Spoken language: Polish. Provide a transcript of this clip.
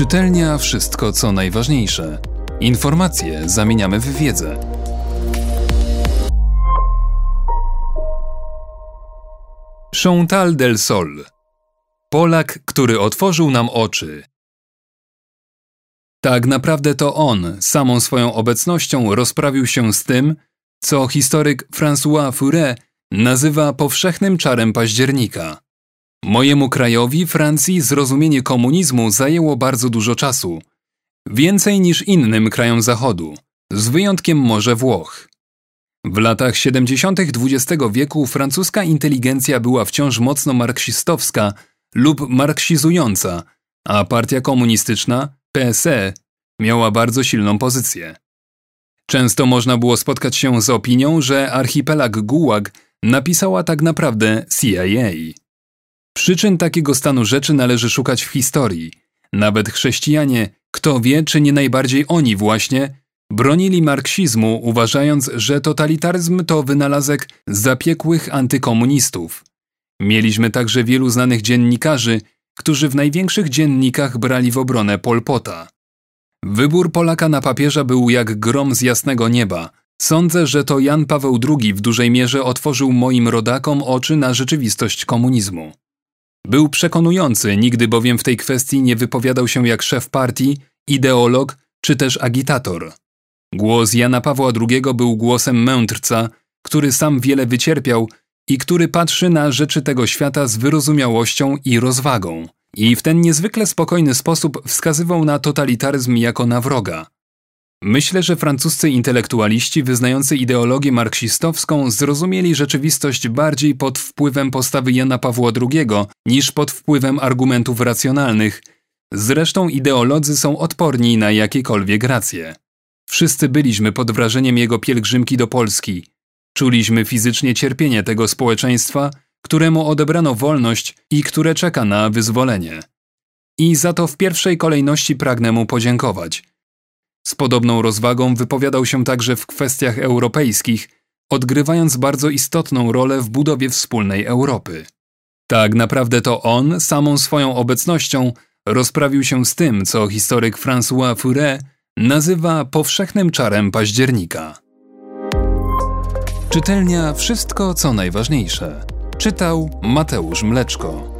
Czytelnia wszystko co najważniejsze. Informacje zamieniamy w wiedzę. Chantal del Sol Polak, który otworzył nam oczy. Tak naprawdę to on, samą swoją obecnością, rozprawił się z tym, co historyk François Furet nazywa powszechnym czarem października. Mojemu krajowi, Francji, zrozumienie komunizmu zajęło bardzo dużo czasu. Więcej niż innym krajom Zachodu, z wyjątkiem może Włoch. W latach 70. XX wieku francuska inteligencja była wciąż mocno marksistowska lub marksizująca, a partia komunistyczna, PSE, miała bardzo silną pozycję. Często można było spotkać się z opinią, że archipelag Gułag napisała tak naprawdę CIA. Przyczyn takiego stanu rzeczy należy szukać w historii. Nawet chrześcijanie, kto wie, czy nie najbardziej oni właśnie, bronili marksizmu, uważając, że totalitaryzm to wynalazek zapiekłych antykomunistów. Mieliśmy także wielu znanych dziennikarzy, którzy w największych dziennikach brali w obronę Polpota. Wybór Polaka na papieża był jak grom z jasnego nieba. Sądzę, że to Jan Paweł II w dużej mierze otworzył moim rodakom oczy na rzeczywistość komunizmu. Był przekonujący, nigdy bowiem w tej kwestii nie wypowiadał się jak szef partii, ideolog czy też agitator. Głos Jana Pawła II był głosem mędrca, który sam wiele wycierpiał i który patrzy na rzeczy tego świata z wyrozumiałością i rozwagą. I w ten niezwykle spokojny sposób wskazywał na totalitaryzm jako na wroga. Myślę, że francuscy intelektualiści wyznający ideologię marksistowską zrozumieli rzeczywistość bardziej pod wpływem postawy Jana Pawła II niż pod wpływem argumentów racjonalnych. Zresztą ideolodzy są odporni na jakiekolwiek racje. Wszyscy byliśmy pod wrażeniem jego pielgrzymki do Polski. Czuliśmy fizycznie cierpienie tego społeczeństwa, któremu odebrano wolność i które czeka na wyzwolenie. I za to w pierwszej kolejności pragnę mu podziękować – z podobną rozwagą wypowiadał się także w kwestiach europejskich, odgrywając bardzo istotną rolę w budowie wspólnej Europy. Tak naprawdę to on, samą swoją obecnością, rozprawił się z tym, co historyk François Furet nazywa powszechnym czarem października. Czytelnia Wszystko co najważniejsze. Czytał Mateusz Mleczko.